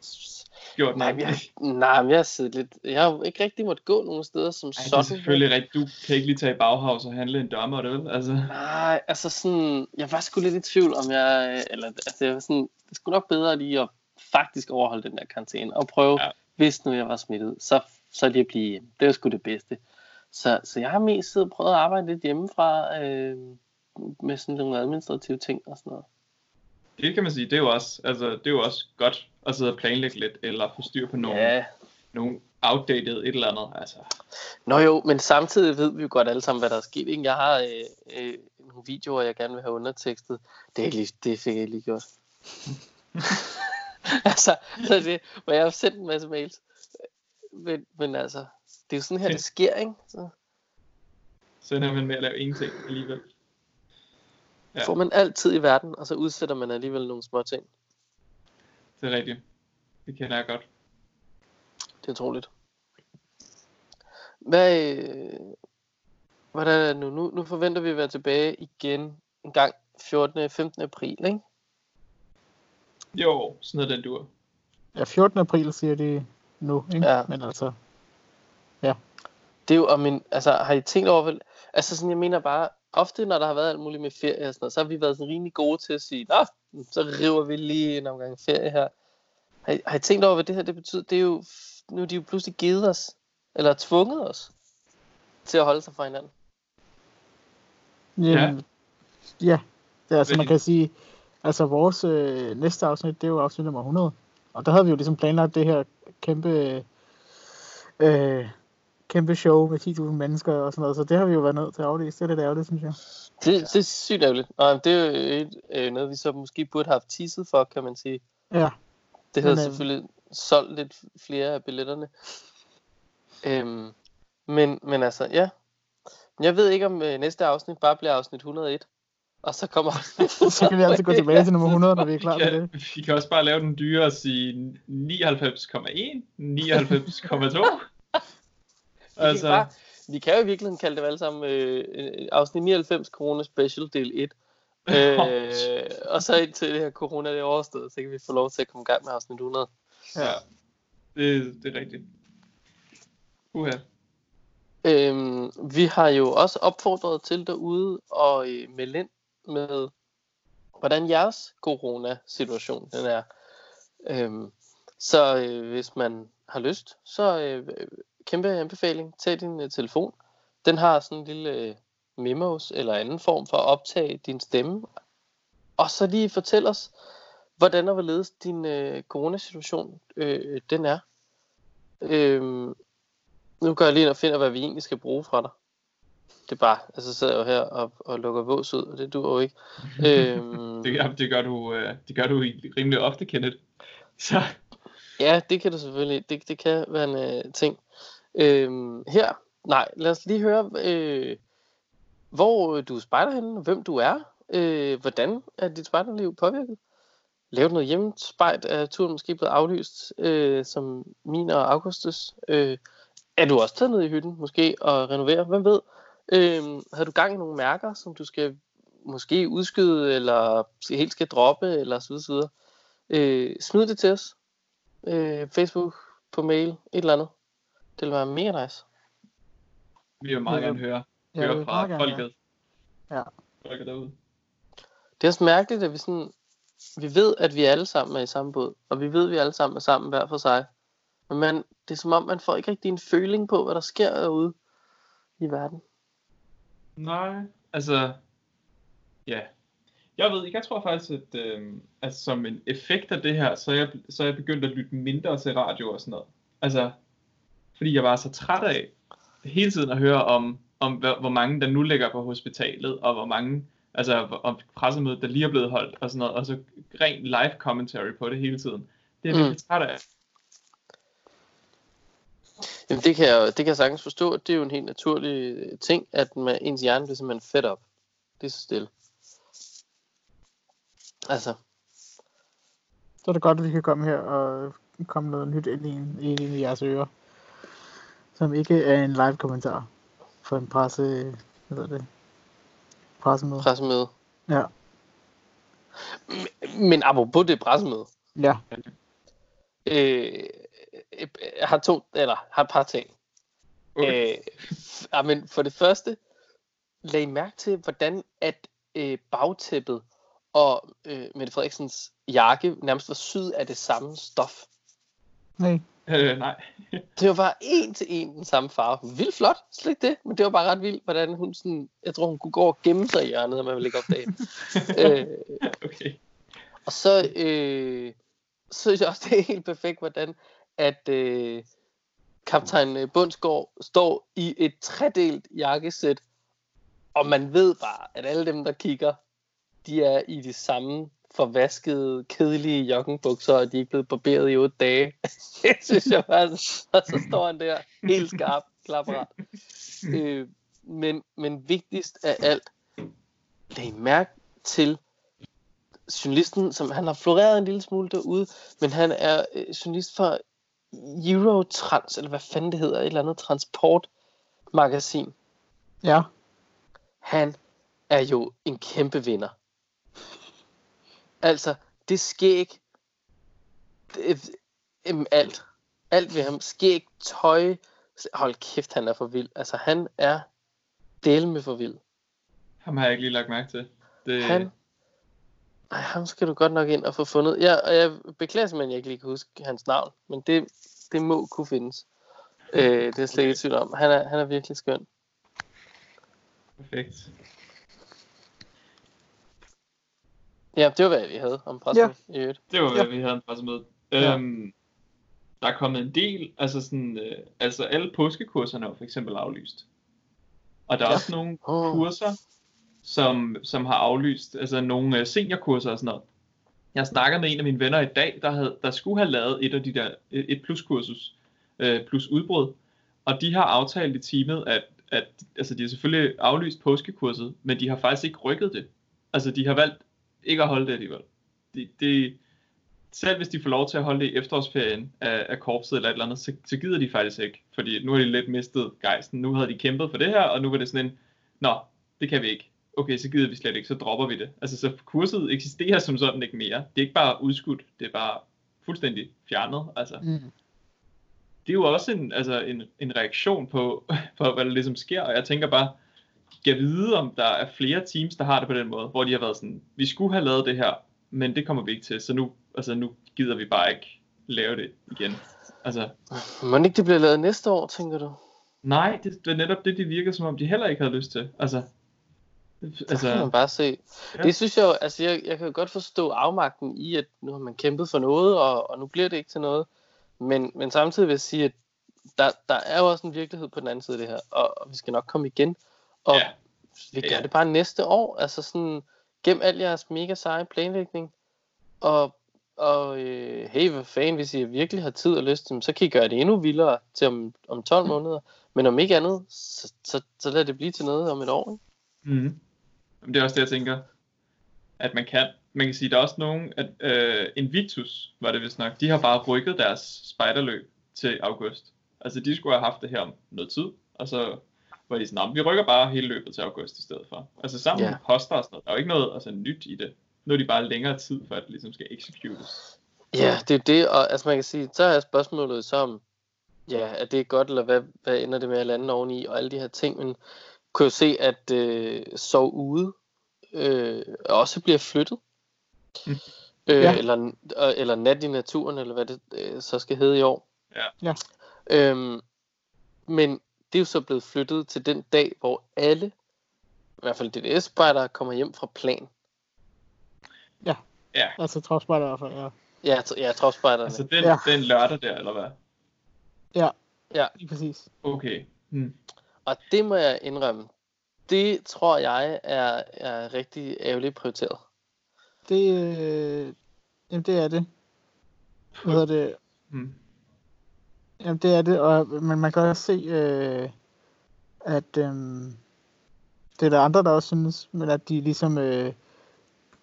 Gjort Nej, noget. jeg, nej, men jeg har siddet lidt... Jeg har jo ikke rigtig måtte gå nogen steder som Ej, det er sådan. selvfølgelig rigtigt. Du kan ikke lige tage i Bauhaus og handle en dommer, det? Altså, Nej, altså sådan... Jeg var sgu lidt i tvivl, om jeg... Eller, altså, jeg var sådan... Det skulle nok bedre lige at faktisk overholde den der karantæne. Og prøve, ja. hvis nu jeg var smittet, så, så lige at blive hjemme. Det var sgu det bedste. Så, så jeg har mest siddet og prøvet at arbejde lidt hjemmefra. Øh, med sådan nogle administrative ting og sådan noget. Det kan man sige, det er jo også, altså, det er jo også godt at sidde og planlægge lidt, eller få styr på nogle, Ja, nogle outdated et eller andet. Altså, Nå jo, men samtidig ved vi jo godt alle sammen, hvad der er sket. Ikke? Jeg har øh, øh, nogle videoer, jeg gerne vil have undertekstet. Det, er lige, det fik jeg lige gjort. *laughs* altså, så er det, hvor jeg har sendt en masse mails. Men, men altså, det er jo sådan her, det sker, ikke? Så så ender man med at lave ingenting alligevel. Ja. ja. får man altid i verden, og så udsætter man alligevel nogle små ting. Det er rigtigt. Det kender jeg godt. Det er utroligt. Hvad, øh, hvordan er det nu? nu? Nu forventer vi at være tilbage igen en gang 14. 15. april, ikke? Jo, sådan noget den dur. Ja, 14. april siger de nu, ikke? Ja. Men altså, Det er jo om en, altså har I tænkt over, altså sådan, jeg mener bare, ofte når der har været alt muligt med ferie og sådan noget, så har vi været sådan rimelig gode til at sige, nå, så river vi lige en omgang ferie her. Har I, har I tænkt over, hvad det her det betyder? Det er jo, nu er de jo pludselig givet os, eller tvunget os, til at holde sig fra hinanden. ja. ja. Det er, altså, man kan sige, altså vores øh, næste afsnit, det er jo afsnit nummer 100. Og der havde vi jo ligesom planlagt det her kæmpe, øh, kæmpe show med 10.000 mennesker og sådan noget, så det har vi jo været nødt til at aflyse. Det er lidt ærgerligt, synes jeg. Det, det er sygt ærgerligt. Og det er jo et, øh, noget, vi så måske burde have haft teaset for, kan man sige. Ja, Det havde Men, øh, selvfølgelig solgt lidt flere af billetterne. Øhm, men, men altså, ja. Jeg ved ikke, om øh, næste afsnit bare bliver afsnit 101. Og så kommer... *laughs* *laughs* så kan vi altid gå tilbage til nummer 100, når vi er klar kan, det. vi kan også bare lave den dyre og sige 99,1, 99,2. Altså... kan bare, vi kan jo i virkeligheden kalde det alle sammen øh, afsnit 99 corona special del 1. *laughs* Øh, og så indtil det her corona det er overstået, så kan vi få lov til at komme i gang med afsnit 100. Ja, det, det er rigtigt. Uha. Øhm, vi har jo også opfordret til derude og øh, melde ind med, hvordan jeres corona-situation den er. Øhm, så øh, hvis man har lyst, så øh, kæmpe anbefaling, tag din øh, telefon. Den har sådan en lille øh, memos eller anden form for at optage din stemme. Og så lige fortæl os, hvordan og hvorledes din øh, coronasituation øh, den er. Øhm, nu går jeg lige ind og finder, hvad vi egentlig skal bruge fra dig. Det er bare, altså så sidder jeg jo her og, og lukker vås ud, og det duer jo ikke. øhm, *laughs* Det, gør- det, gør du, øh, det gør du rimelig ofte, Kenneth. Så ja, det kan du selvfølgelig. Det, det kan være en øh, ting. Øhm, her, nej, lad os lige høre, øh, hvor øh, du spejder henne, hvem du er, øh, hvordan er dit spejderliv påvirket? Lavet noget hjemmespejt, er turen måske blevet aflyst, øh, som min og Augustus. Øh, er du også taget ned i hytten, måske, og renovere? Hvem ved? Øh, havde du gang i nogle mærker, som du skal måske udskyde, eller helt skal droppe, eller så videre, så videre? Øh, smid det til os. Øh, Facebook, på mail, et eller andet. Det vil være mega nice. vi vil meget Ja. gerne høre, Ja, høre fra gerne, folket. Ja. Folket derude. Det er også mærkeligt, at vi sådan, vi ved, at vi alle sammen er i samme båd, og vi ved, at vi alle sammen er sammen hver for sig. Men man, det er som om, man får ikke rigtig en føling på, hvad der sker derude i verden. Nej, altså, ja. Jeg ved ikke, jeg tror faktisk, at, øh, at som en effekt af det her, så er, jeg, så er jeg begyndt at lytte mindre til radio og sådan noget. Altså, fordi jeg var så træt af hele tiden at høre om, om hvor, mange der nu ligger på hospitalet, og hvor mange, altså om pressemødet, der lige er blevet holdt og sådan noget, og så ren live commentary på det hele tiden. Det er jeg Mm. træt af. Jamen det kan, jeg, det kan jeg sagtens forstå. Det er jo en helt naturlig ting, at man, ens hjerne bliver simpelthen fedt op. Det er så stille. Altså, Så er det godt, at vi kan komme her og komme noget nyt ind i, ind i jeres ører. Som ikke er en live kommentar for en presse... Hvad hedder det? Pressemøde. pressemøde. Ja. Men apropos det pressemøde. Ja. Øh, øh, jeg har to, eller har et par ting. Okay. Øh, ja, men for det første, lag mærke til, hvordan at øh, bagtæppet og øh, Mette Frederiksens jakke nærmest var syet af det samme stof. Nej. Øh, nej. Det var bare en til en den samme farve. Vildt flot, slet ikke det, men det var bare ret vildt, hvordan hun sådan, jeg tror hun kunne gå og gemme sig i hjørnet, om man ville ikke opdage *laughs* øh, Okay. Og så øh, så synes jeg også, det er helt perfekt, hvordan at øh, kaptajn øh, Bundsgaard står i et tredelt jakkesæt, og man ved bare, at alle dem, der kigger, de er i de samme forvaskede, kedelige joggingbukser, og de er ikke blevet barberet i otte dage. *laughs* det synes jeg bare, og så står han der helt skarp, klapret. Øh, men, men vigtigst af alt, lag mærke til journalisten, som han har floreret en lille smule derude, men han er øh, journalist for Eurotrans, eller hvad fanden det hedder, et eller andet transportmagasin. Ja. Han er jo en kæmpe vinder. Altså, det skæg, det, øhm, alt, alt ved ham, skæg, tøj, hold kæft, han er for vild. Altså, han er del med for vild. Ham har jeg ikke lige lagt mærke til. Det, Han, ej, ham skal du godt nok ind og få fundet. Ja, og jeg beklager simpelthen, at jeg ikke lige kan huske hans navn, men det, det må kunne findes. Øh, det er slet ikke i tvivl om. Han er, han er virkelig skøn. Perfekt. Ja, det var hvad vi havde om pressen ja. i øvrigt. Det var, hvad Ja. vi havde en pressemøde. Ja. Øhm, der er kommet en del, altså sådan, øh, altså alle påskekurserne er for eksempel aflyst. Og der er Ja. også nogle Åh. kurser, som, som har aflyst, altså nogle øh, seniorkurser og sådan noget. Jeg snakkede med en af mine venner i dag, der, havde, der skulle have lavet et af de der, et pluskursus, øh, plus udbrud. Og de har aftalt i teamet, at, at altså de har selvfølgelig aflyst påskekurset, men de har faktisk ikke rykket det. Altså de har valgt ikke at holde det alligevel. De, de, selv hvis de får lov til at holde det i efterårsferien af, af korpset eller et eller andet, så, så gider de faktisk ikke. Fordi nu har de lidt mistet gejsten. Nu havde de kæmpet for det her, og nu var det sådan en, nå, det kan vi ikke. Okay, så gider vi slet ikke, så dropper vi det. Altså, så kurset eksisterer som sådan ikke mere. Det er ikke bare udskudt, det er bare fuldstændig fjernet. Altså, Mm. det er jo også en, altså en, en reaktion på, *laughs* på, hvad der ligesom sker, og jeg tænker bare, jeg vide, om der er flere teams, der har det på den måde, hvor de har været sådan, vi skulle have lavet det her, men det kommer vi ikke til, så nu, altså nu gider vi bare ikke lave det igen. Altså, Må ikke det bliver lavet næste år, tænker du? nej, det, det er netop det, det virker som om, de heller ikke havde lyst til. Altså, Altså, altså kan man bare se. Ja. Ja. Det synes jeg jo, altså jeg, jeg kan jo godt forstå afmagten i, at nu har man kæmpet for noget, og, og nu bliver det ikke til noget. Men, men samtidig vil jeg sige, at der, der er jo også en virkelighed på den anden side af det her, og, og vi skal nok komme igen. Og Ja. vi gør Ja. det bare næste år, altså sådan, gem al jeres mega seje planlægning, og, og øh, hey, hvad fanden, hvis I virkelig har tid og lyst, jamen, så kan I gøre det endnu vildere til om, om 12 måneder. Men om ikke andet, så, så, så lad det blive til noget om et år. Ikke? Mm. Det er også det, jeg tænker, at man kan. Man kan sige, der er også nogen, at øh, Invictus, var det vist nok, de har bare rykket deres spejderløb til august. Altså, de skulle have haft det her om noget tid, og så var de sådan, "Nå, vi rykker bare hele løbet til august i stedet for. Altså, sammen med poster og sådan noget, der er jo ikke noget altså, nyt i det. Nu er de bare længere tid, for at det ligesom skal executes. Ja, det er det, og altså man kan sige, så er spørgsmålet så om, ja, er det godt, eller hvad, hvad ender det med at lande oveni, og alle de her ting, men kunne jo se, at øh, sov ude øh, også bliver flyttet. Mm. Øh, Ja. eller, øh, eller nat i naturen, eller hvad det øh, så skal hedde i år. Ja. Ja. Øhm, men det er jo så blevet flyttet til den dag, hvor alle, i hvert fald DDS-spejdere, kommer hjem fra plan. Altså tropspejder i hvert fald, ja. Ja, t- ja tropspejderne. Altså, den, Ja. den lørdag der, eller hvad? Lige præcis. Okay. Hmm. Og det må jeg indrømme. Det tror jeg er, er rigtig ærgerligt prioriteret. Det, øh, jamen det er det. Hvad hedder det? Hmm. Jamen det er det, og, men man kan også se, øh, at øh, det er der andre, der også synes, men at de ligesom, øh,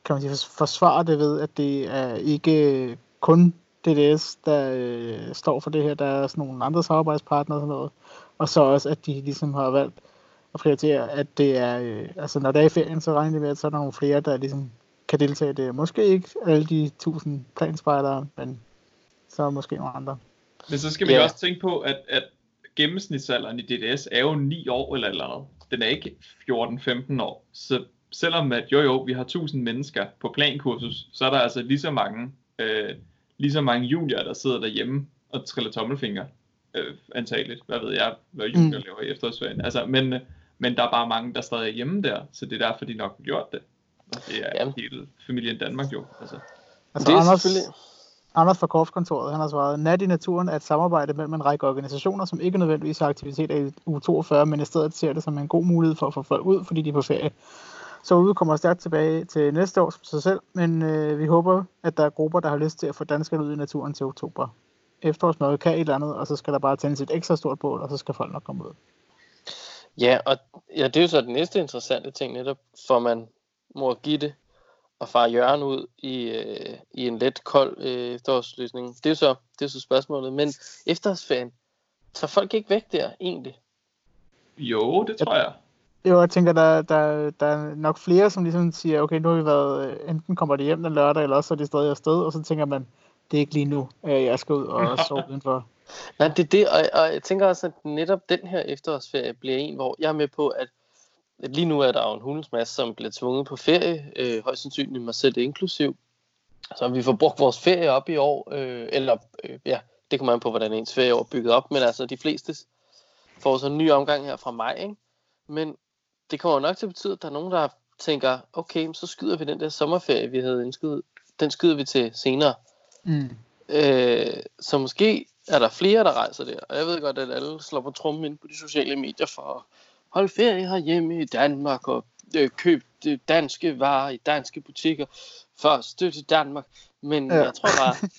kan man sige, forsvarer det ved, at det er ikke kun DDS, der øh, står for det her, der er også nogle andre samarbejdspartnere og sådan noget, og så også, at de ligesom har valgt at prioritere, at det er, øh, altså når der er i ferien, så regner det med, at så er der nogle flere, der ligesom kan deltage i det. Måske ikke alle de tusind planspejdere, men så måske nogle andre. Men så skal vi Ja. også tænke på, at, at gennemsnitsalderen i DDS er jo 9 år eller eller andet. Den er ikke 14-15 år. Så selvom at jo jo, vi har 1000 mennesker på plankursus, så er der altså lige så mange, øh, lige så mange juniorer, der sidder derhjemme og triller tommelfinger. Øh, antageligt. Hvad ved jeg, hvad junior mm. laver i efterårsferien. Altså, men, øh, men der er bare mange, der stadig er hjemme der, så det er derfor, de nok har gjort det. Og det er Jamen. hele familien Danmark jo. Altså. Altså, det er Anders, selvfølgelig... Anders fra Korpskontoret, han har svaret, Nat i naturen er et samarbejde mellem en række organisationer, som ikke nødvendigvis har aktiviteter i u 42, men i stedet ser det som en god mulighed for at få folk ud, fordi de er på ferie. Så ude kommer stærkt tilbage til næste år som sig selv, men øh, vi håber, at der er grupper, der har lyst til at få danskerne ud i naturen til oktober. Efterårsmødet kan et eller andet, og så skal der bare tændes et ekstra stort bål, og så skal folk nok komme ud. Ja, og ja, det er jo så den næste interessante ting netop, for man må give det og far Jørgen ud i, øh, i en let kold øh, efterårsløsning. Det er så, det er så spørgsmålet. Men efterårsferien, tager folk ikke væk der egentlig? Jo, det tror jeg. Jo, jeg tænker, der, der, der er nok flere, som ligesom siger, okay, nu har vi været, øh, enten kommer de hjem den lørdag, eller også er de stadig afsted, og så tænker man, det er ikke lige nu, at jeg skal ud og sove *laughs* udenfor. Nej, det er det, og, og jeg tænker også, at netop den her efterårsferie bliver en, hvor jeg er med på, at lige nu er der jo en hulens masse, som bliver tvunget på ferie, øh, højst sandsynligt mig selv inklusiv. Så vi får brugt vores ferie op i år, øh, eller øh, ja, det kommer an på, hvordan ens ferie er bygget op, men altså de fleste får så en ny omgang her fra mig, ikke? Men det kommer nok til at betyde, at der er nogen, der tænker, okay, så skyder vi den der sommerferie, vi havde ønsket, den skyder vi til senere. Mm. Øh, så måske er der flere, der rejser der. Og jeg ved godt, at alle slår på trummen ind på de sociale medier for at holde ferie herhjemme i Danmark og øh, købe øh, danske varer i danske butikker for at støtte Danmark. Men Ja. jeg tror bare,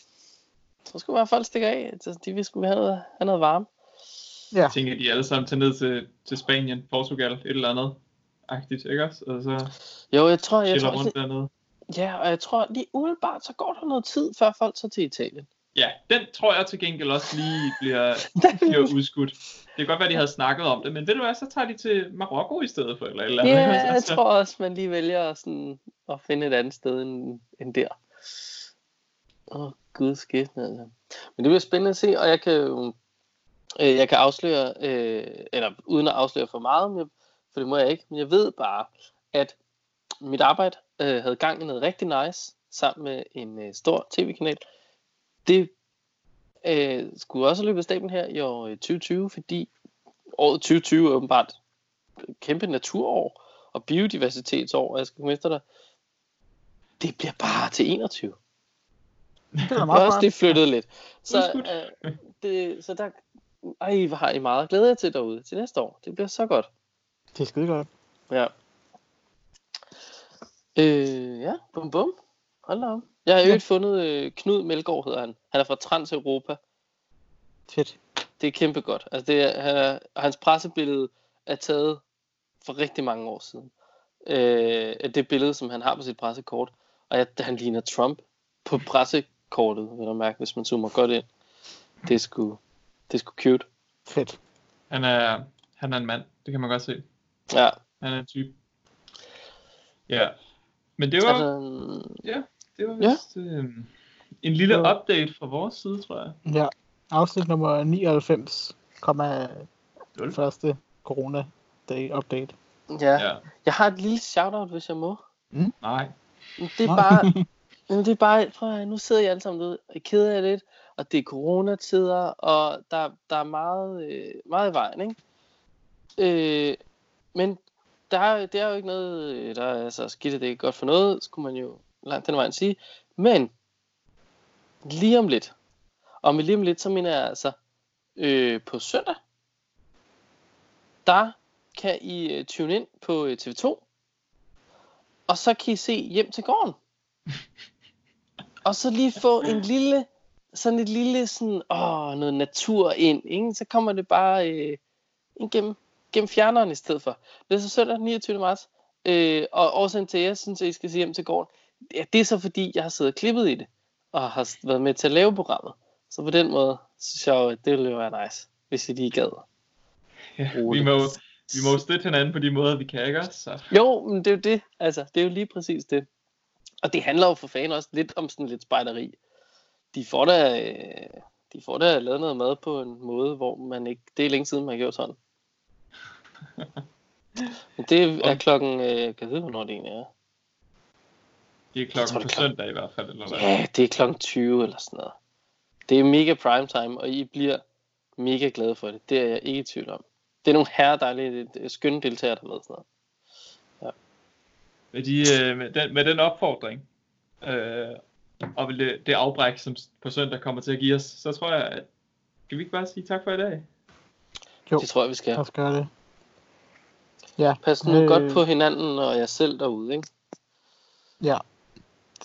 så skulle bare at folk stikker af. Altså, de vil skulle have noget, have noget varme. Ja, Jeg tænker, de alle sammen tager ned til, til Spanien, Portugal, et eller andet. Agtigt, ikke også? Og så Jo, jeg tror, jeg chiller tror, rundt dernede. ja, og jeg tror lige umiddelbart, så går der noget tid, før folk tager til Italien. Ja, den tror jeg til gengæld også lige bliver, *laughs* bliver udskudt. Det kan godt være, de havde snakket om det, men ved du hvad, så tager de til Marokko i stedet for, eller eller. Ja, *laughs* jeg Altså, tror også, man lige vælger sådan at finde et andet sted end, end der. Åh, oh, gud skæbne, altså. Men det bliver spændende at se, og jeg kan jo øh, jeg kan afsløre, øh, eller uden at afsløre for meget, men jeg, for det må jeg ikke, men jeg ved bare, at mit arbejde øh, havde gang i noget rigtig nice, sammen med en øh, stor tv-kanal. Det øh, skulle også løbe af staben her i år øh, 2020, fordi året 2020 er åbenbart et kæmpe naturår og biodiversitetsår, og jeg skal komme efter dig. Det bliver bare til 21. det er meget også det flyttet lidt. Så, øh, det, så der, ej, hvor har I meget glæder jeg til derude til næste år. Det bliver så godt. Det er skide godt. Ja. Øh, ja, bum bum. Hold da op. Jeg har jo Ja. ikke fundet øh, Knud Melgaard, hedder han. Han er fra Transeuropa. Fedt. Det er kæmpe godt. Altså, det er, han er, hans pressebillede er taget for rigtig mange år siden. Øh, det billede, som han har på sit pressekort. Og jeg, han ligner Trump på pressekortet, vil du mærke, hvis man zoomer godt ind. Det er sgu, det er sgu cute. Fedt. Han er, han er en mand, det kan man godt se. Ja, Han er en type. Ja. Men det var, altså, ja, det var Ja. vist øh, en lille Det var- update fra vores side, tror jeg. Ja. Afsnit nummer 99, kommer Nul. første corona day update. ja. Ja. Jeg har et lille shout-out, hvis jeg må. Nej. Men Det er Nå. bare, *laughs* men det er bare, prøv at, nu sidder jeg alle sammen og I keder jer lidt, og det er coronatider, og der, der er meget, øh, meget i vejen, ikke? Øh, men der er, det er jo ikke noget, øh, der er så skidt, at det er godt for noget, skulle man jo langt den vejen sige. Men, lige om lidt, og med lige om lidt, så mener jeg altså, øh, på søndag, der kan I øh, tune ind på øh, TV2, og så kan I se hjem til gården. *laughs* og så lige få en lille, sådan et lille sådan, åh, noget natur ind, ikke? Så kommer det bare øh, ind gennem, gennem fjerneren i stedet for. Det er så søndag den 29. marts. Øh, og årsagen til, at jeg synes, at I skal se hjem til gården, ja, det er så fordi, jeg har siddet og klippet i det, og har været med til at lave programmet. Så på den måde, synes jeg jo, at det ville jo være nice, hvis I lige gad. Ja, vi må, vi må jo støtte hinanden på de måder, vi kan, ikke? Så. Jo, men det er jo det. Altså, det er jo lige præcis det. Og det handler jo for fanden også lidt om sådan lidt spejderi. De får da, øh, de får da lavet noget mad på en måde, hvor man ikke... Det er længe siden, man har gjort sådan. *laughs* Men det er klokken... Øh, kan jeg vide, hvornår det egentlig er? Det er klokken tror, på kan- søndag i hvert fald, eller hvad? Ja, det er klokken 20 eller sådan noget. Det er mega prime time, og I bliver mega glade for det. Det er jeg ikke i tvivl om. Det er nogle herre dejlige, øh, skønne deltagere, der er med sådan noget. Med, de, øh, med, den, med den opfordring, øh, og det, det afbræk, som på søndag kommer til at give os, så tror jeg, at kan vi ikke bare sige tak for i dag? Jo, Det tror jeg, vi skal. lad os gøre det. Ja, Pas nu øh, godt på hinanden og jer selv derude, ikke? Ja,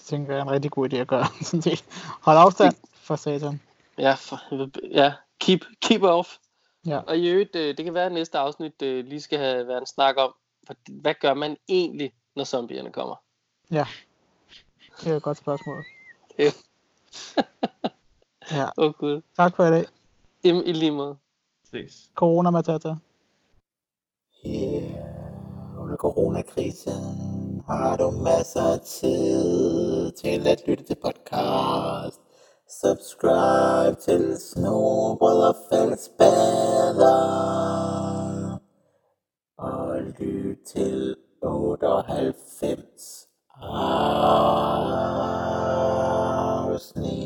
det tænker jeg er en rigtig god idé at gøre. *laughs* Sådan set. Hold afstand for satan. Ja, for, ja keep, keep off. Ja. Og i øvrigt, øh, det kan være, at næste afsnit øh, lige skal have været en snak om, hvad, gør man egentlig, når zombierne kommer? Det er et godt spørgsmål. Ja. ja, *laughs* oh, gud. tak for i dag. I, I lige måde. Ses. Corona Matata. Yeah, under coronakrisen har du masser af tid tid til at lytte til podcast. Subscribe til Snobrød og Fællesbader. Og lyt til 98 afsnit.